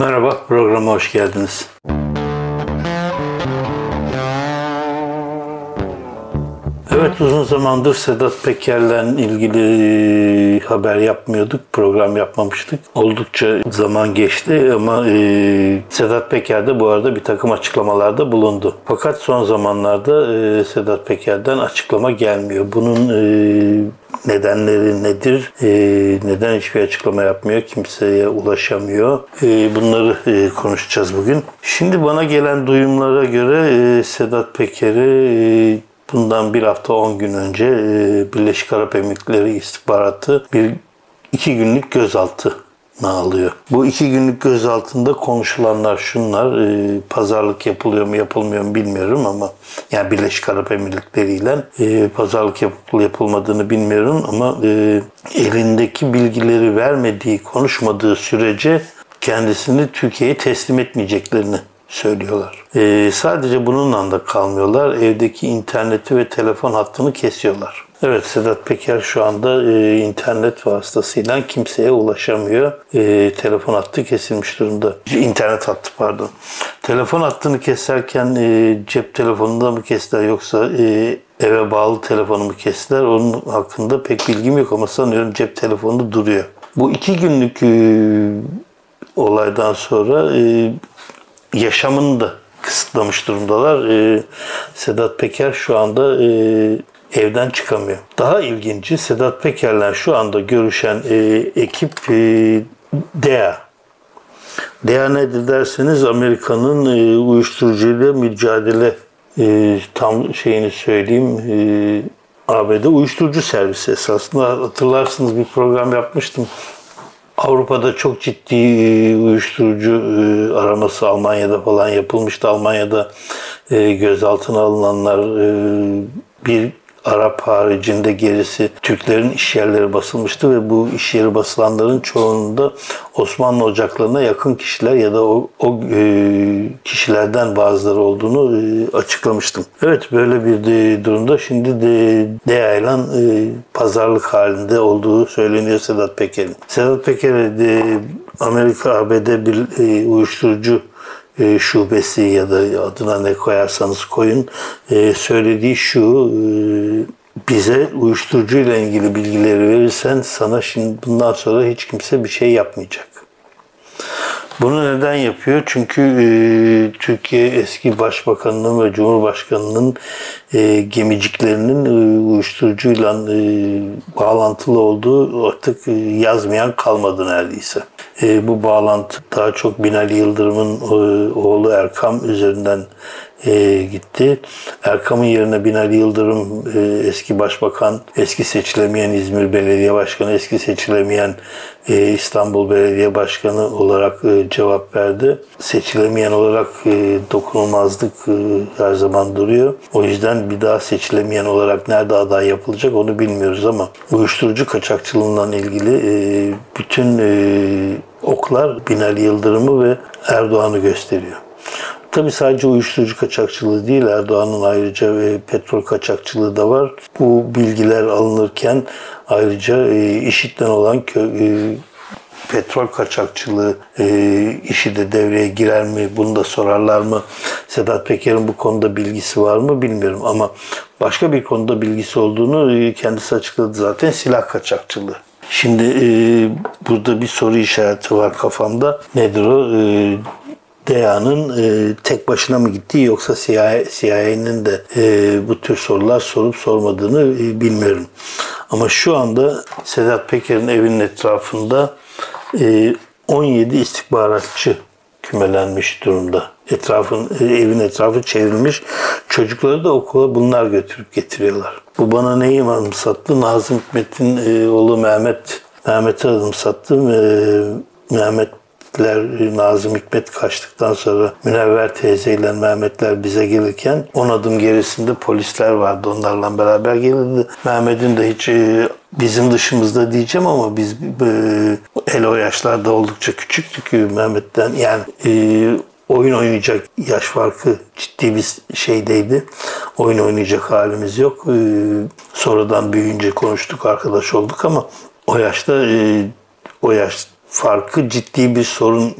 Merhaba, programa hoş geldiniz. Evet uzun zamandır Sedat Peker'le ilgili haber yapmıyorduk, program yapmamıştık. Oldukça zaman geçti ama e, Sedat Peker de bu arada bir takım açıklamalarda bulundu. Fakat son zamanlarda e, Sedat Peker'den açıklama gelmiyor. Bunun e, nedenleri nedir? E, neden hiçbir açıklama yapmıyor? Kimseye ulaşamıyor. E, bunları e, konuşacağız bugün. Şimdi bana gelen duyumlara göre e, Sedat Peker'i e, Bundan bir hafta 10 gün önce e, Birleşik Arap Emirlikleri istihbaratı bir iki günlük gözaltı alıyor. Bu iki günlük gözaltında konuşulanlar şunlar. E, pazarlık yapılıyor mu yapılmıyor mu bilmiyorum ama yani Birleşik Arap Emirlikleri ile e, pazarlık yapıp yapılmadığını bilmiyorum ama e, elindeki bilgileri vermediği, konuşmadığı sürece kendisini Türkiye'ye teslim etmeyeceklerini söylüyorlar. Ee, sadece bununla da kalmıyorlar. Evdeki interneti ve telefon hattını kesiyorlar. Evet Sedat Peker şu anda e, internet vasıtasıyla kimseye ulaşamıyor. E, telefon hattı kesilmiş durumda. İnternet hattı pardon. Telefon hattını keserken e, cep telefonunda mı kestiler yoksa e, eve bağlı telefonu mu kestiler? Onun hakkında pek bilgim yok ama sanıyorum cep telefonu duruyor. Bu iki günlük e, olaydan sonra e, yaşamını da kısıtlamış durumdalar. E, Sedat Peker şu anda e, evden çıkamıyor. Daha ilginci Sedat Peker'le şu anda görüşen e, ekip e, DEA. DEA nedir derseniz Amerika'nın e, uyuşturucuyla mücadele e, tam şeyini söyleyeyim e, ABD uyuşturucu servisi esasında hatırlarsınız bir program yapmıştım. Avrupa'da çok ciddi e, uyuşturucu e, araması Almanya'da falan yapılmıştı. Almanya'da e, gözaltına alınanlar bir Arap haricinde gerisi Türklerin iş yerleri basılmıştı ve bu iş yeri basılanların çoğunda Osmanlı ocaklarına yakın kişiler ya da o, o e, kişilerden bazıları olduğunu e, açıklamıştım. Evet böyle bir de, durumda şimdi de Deyaylan e, pazarlık halinde olduğu söyleniyor Sedat Peker'in. Sedat Peker'e de Amerika ABD bir uyuşturucu e, şubesi ya da adına ne koyarsanız koyun e, söylediği şu e, bize uyuşturucu ile ilgili bilgileri verirsen sana şimdi bundan sonra hiç kimse bir şey yapmayacak. Bunu neden yapıyor? Çünkü e, Türkiye eski başbakanının ve cumhurbaşkanının e, gemiciklerinin e, uyuşturucuyla e, bağlantılı olduğu artık e, yazmayan kalmadı neredeyse. E, bu bağlantı daha çok Binali Yıldırım'ın e, oğlu Erkam üzerinden e, gitti. Erkam'ın yerine Binali Yıldırım e, eski başbakan, eski seçilemeyen İzmir Belediye Başkanı, eski seçilemeyen e, İstanbul Belediye Başkanı olarak e, cevap verdi. Seçilemeyen olarak e, dokunulmazlık e, her zaman duruyor. O yüzden bir daha seçilemeyen olarak nerede aday yapılacak onu bilmiyoruz ama uyuşturucu kaçakçılığından ilgili e, bütün e, oklar Binali Yıldırım'ı ve Erdoğan'ı gösteriyor. Tabii sadece uyuşturucu kaçakçılığı değil, Erdoğan'ın ayrıca ve petrol kaçakçılığı da var. Bu bilgiler alınırken ayrıca e, IŞİD'den olan kö, e, petrol kaçakçılığı e, işi de devreye girer mi? Bunu da sorarlar mı? Sedat Peker'in bu konuda bilgisi var mı bilmiyorum ama başka bir konuda bilgisi olduğunu e, kendisi açıkladı zaten silah kaçakçılığı. Şimdi e, burada bir soru işareti var kafamda. Nedir o? E, DEA'nın e, tek başına mı gittiği yoksa CIA, CIA'nin de e, bu tür sorular sorup sormadığını e, bilmiyorum. Ama şu anda Sedat Peker'in evinin etrafında e, 17 istihbaratçı kümelenmiş durumda. Etrafın, e, evin etrafı çevrilmiş. Çocukları da okula bunlar götürüp getiriyorlar. Bu bana neyi anımsattı? Nazım Hikmet'in e, oğlu Mehmet Mehmet'e anımsattı. E, Mehmet Mehmetler, Nazım Hikmet kaçtıktan sonra Münevver teyzeyle Mehmetler bize gelirken on adım gerisinde polisler vardı. Onlarla beraber gelirdi. Mehmet'in de hiç e, bizim dışımızda diyeceğim ama biz el o yaşlarda oldukça küçüktük Mehmet'ten. Yani e, oyun oynayacak yaş farkı ciddi bir şeydeydi. Oyun oynayacak halimiz yok. E, sonradan büyüyünce konuştuk, arkadaş olduk ama o yaşta o yaş farkı ciddi bir sorun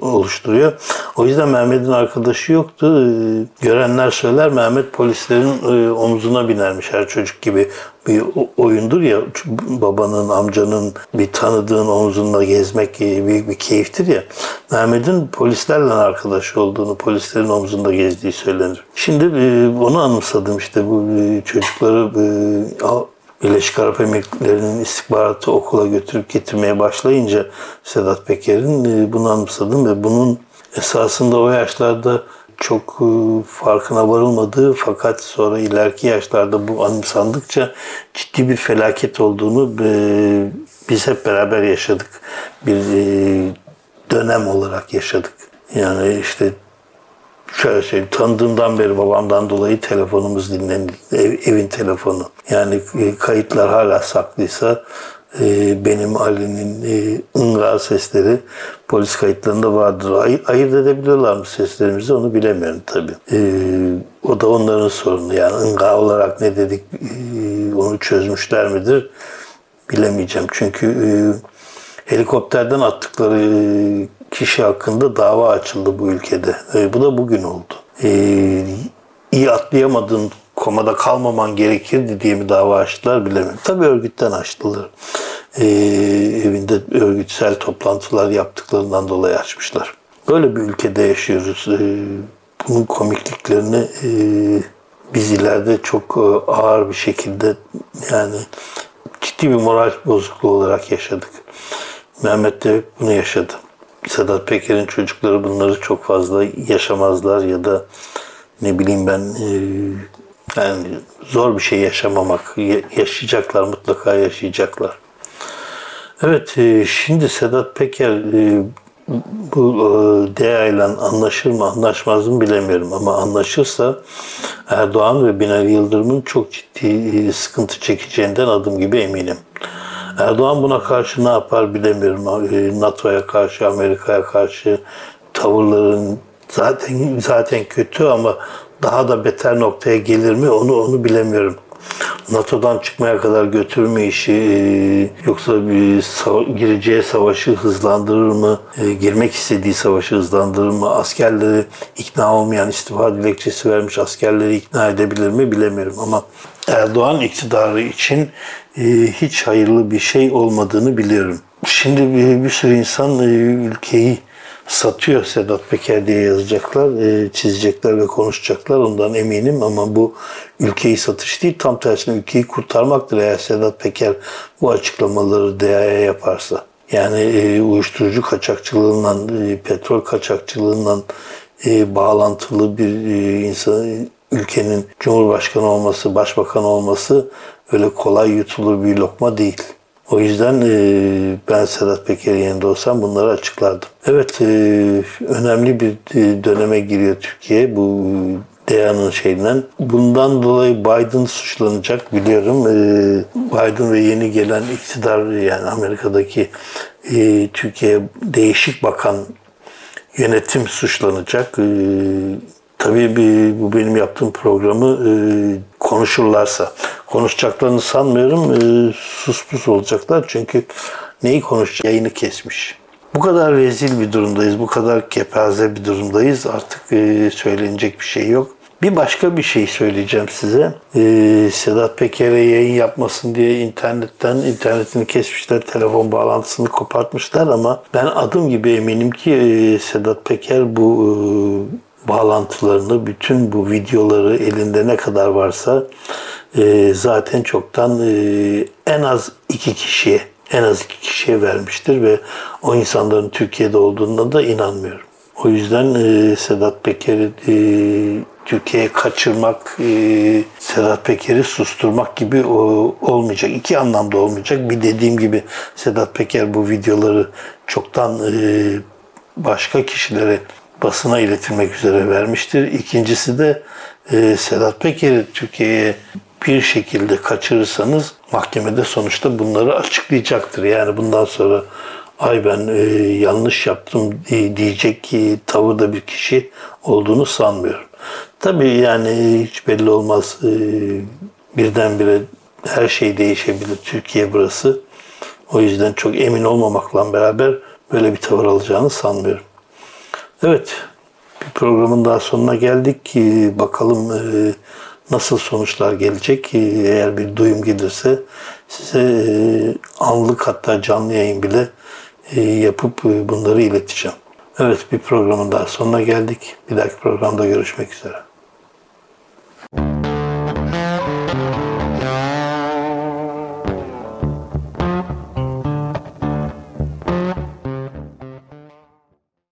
oluşturuyor. O yüzden Mehmet'in arkadaşı yoktu. Ee, görenler söyler Mehmet polislerin e, omzuna binermiş her çocuk gibi bir oyundur ya babanın, amcanın bir tanıdığın omzunda gezmek büyük bir keyiftir ya. Mehmet'in polislerle arkadaş olduğunu, polislerin omzunda gezdiği söylenir. Şimdi e, onu anımsadım işte bu e, çocukları Birleşik Arap Emirlikleri'nin istihbaratı okula götürüp getirmeye başlayınca Sedat Peker'in e, bunu anımsadım ve bunun esasında o yaşlarda çok e, farkına varılmadığı fakat sonra ileriki yaşlarda bu anımsandıkça ciddi bir felaket olduğunu e, biz hep beraber yaşadık. Bir dönem olarak yaşadık. Yani işte şöyle söyleyeyim, tanıdığımdan beri babamdan dolayı telefonumuz dinlenildi. Ev, evin telefonu. Yani e, kayıtlar hala saklıysa e, benim Ali'nin e, ınga sesleri polis kayıtlarında vardır. Ay, ayırt edebiliyorlar mı seslerimizi onu bilemiyorum tabii. E, o da onların sorunu. Yani ınga olarak ne dedik e, onu çözmüşler midir bilemeyeceğim. Çünkü e, helikopterden attıkları e, kişi hakkında dava açıldı bu ülkede. E, bu da bugün oldu. E, iyi atlayamadığın komada kalmaman gerekirdi diye mi dava açtılar bilemiyorum. Tabii örgütten açtılar. E, evinde örgütsel toplantılar yaptıklarından dolayı açmışlar. Böyle bir ülkede yaşıyoruz. E, bunun komikliklerini e, biz ileride çok e, ağır bir şekilde yani ciddi bir moral bozukluğu olarak yaşadık. Mehmet de bunu yaşadı. Sedat Peker'in çocukları bunları çok fazla yaşamazlar ya da ne bileyim ben e, yani zor bir şey yaşamamak. Yaşayacaklar mutlaka yaşayacaklar. Evet e, şimdi Sedat Peker e, bu DEA ile anlaşır mı anlaşmaz mı bilemiyorum ama anlaşırsa Erdoğan ve Binali Yıldırım'ın çok ciddi sıkıntı çekeceğinden adım gibi eminim. Erdoğan buna karşı ne yapar bilemiyorum. E, NATO'ya karşı, Amerika'ya karşı tavırların zaten zaten kötü ama daha da beter noktaya gelir mi onu onu bilemiyorum. NATO'dan çıkmaya kadar götürür mü işi e, yoksa bir sava- gireceği savaşı hızlandırır mı? E, girmek istediği savaşı hızlandırır mı? Askerleri ikna olmayan istifa dilekçesi vermiş askerleri ikna edebilir mi bilemiyorum ama Erdoğan iktidarı için e, hiç hayırlı bir şey olmadığını biliyorum. Şimdi bir, bir sürü insan e, ülkeyi satıyor Sedat Peker diye yazacaklar, e, çizecekler ve konuşacaklar ondan eminim ama bu ülkeyi satış değil tam tersine ülkeyi kurtarmaktır eğer Sedat Peker bu açıklamaları DEA'ya yaparsa. Yani uyuşturucu kaçakçılığından, petrol kaçakçılığından bağlantılı bir insan ülkenin cumhurbaşkanı olması, başbakan olması öyle kolay yutulur bir lokma değil. O yüzden e, ben Sedat Peker'in yerinde olsam bunları açıklardım. Evet, e, önemli bir e, döneme giriyor Türkiye bu DEA'nın şeyinden. Bundan dolayı Biden suçlanacak biliyorum. Biden ve yeni gelen iktidar yani Amerika'daki Türkiye'ye değişik bakan yönetim suçlanacak. Tabii bu benim yaptığım programı konuşurlarsa konuşacaklarını sanmıyorum. E, sus pus olacaklar çünkü neyi konuşacak yayını kesmiş. Bu kadar rezil bir durumdayız, bu kadar kepaze bir durumdayız. Artık e, söylenecek bir şey yok. Bir başka bir şey söyleyeceğim size. Ee, Sedat Peker'e yayın yapmasın diye internetten internetini kesmişler, telefon bağlantısını kopartmışlar ama ben adım gibi eminim ki e, Sedat Peker bu e, bağlantılarını, bütün bu videoları elinde ne kadar varsa e, zaten çoktan e, en az iki kişiye en az iki kişiye vermiştir ve o insanların Türkiye'de olduğuna da inanmıyorum. O yüzden e, Sedat Peker'i e, Türkiye'ye kaçırmak, e, Sedat Peker'i susturmak gibi o, olmayacak. İki anlamda olmayacak. Bir dediğim gibi Sedat Peker bu videoları çoktan e, başka kişilere basına iletilmek üzere vermiştir. İkincisi de e, Sedat Peker'i Türkiye'ye bir şekilde kaçırırsanız mahkemede sonuçta bunları açıklayacaktır. Yani bundan sonra ay ben e, yanlış yaptım diyecek ki tavırda bir kişi olduğunu sanmıyorum. Tabii yani hiç belli olmaz. E, birdenbire her şey değişebilir. Türkiye burası. O yüzden çok emin olmamakla beraber böyle bir tavır alacağını sanmıyorum. Evet, bir programın daha sonuna geldik. Ee, Bakalım e, nasıl sonuçlar gelecek. Ee, Eğer bir duyum gelirse size e, anlık hatta canlı yayın bile e, yapıp e, bunları ileteceğim. Evet, bir programın daha sonuna geldik. Bir dahaki programda görüşmek üzere.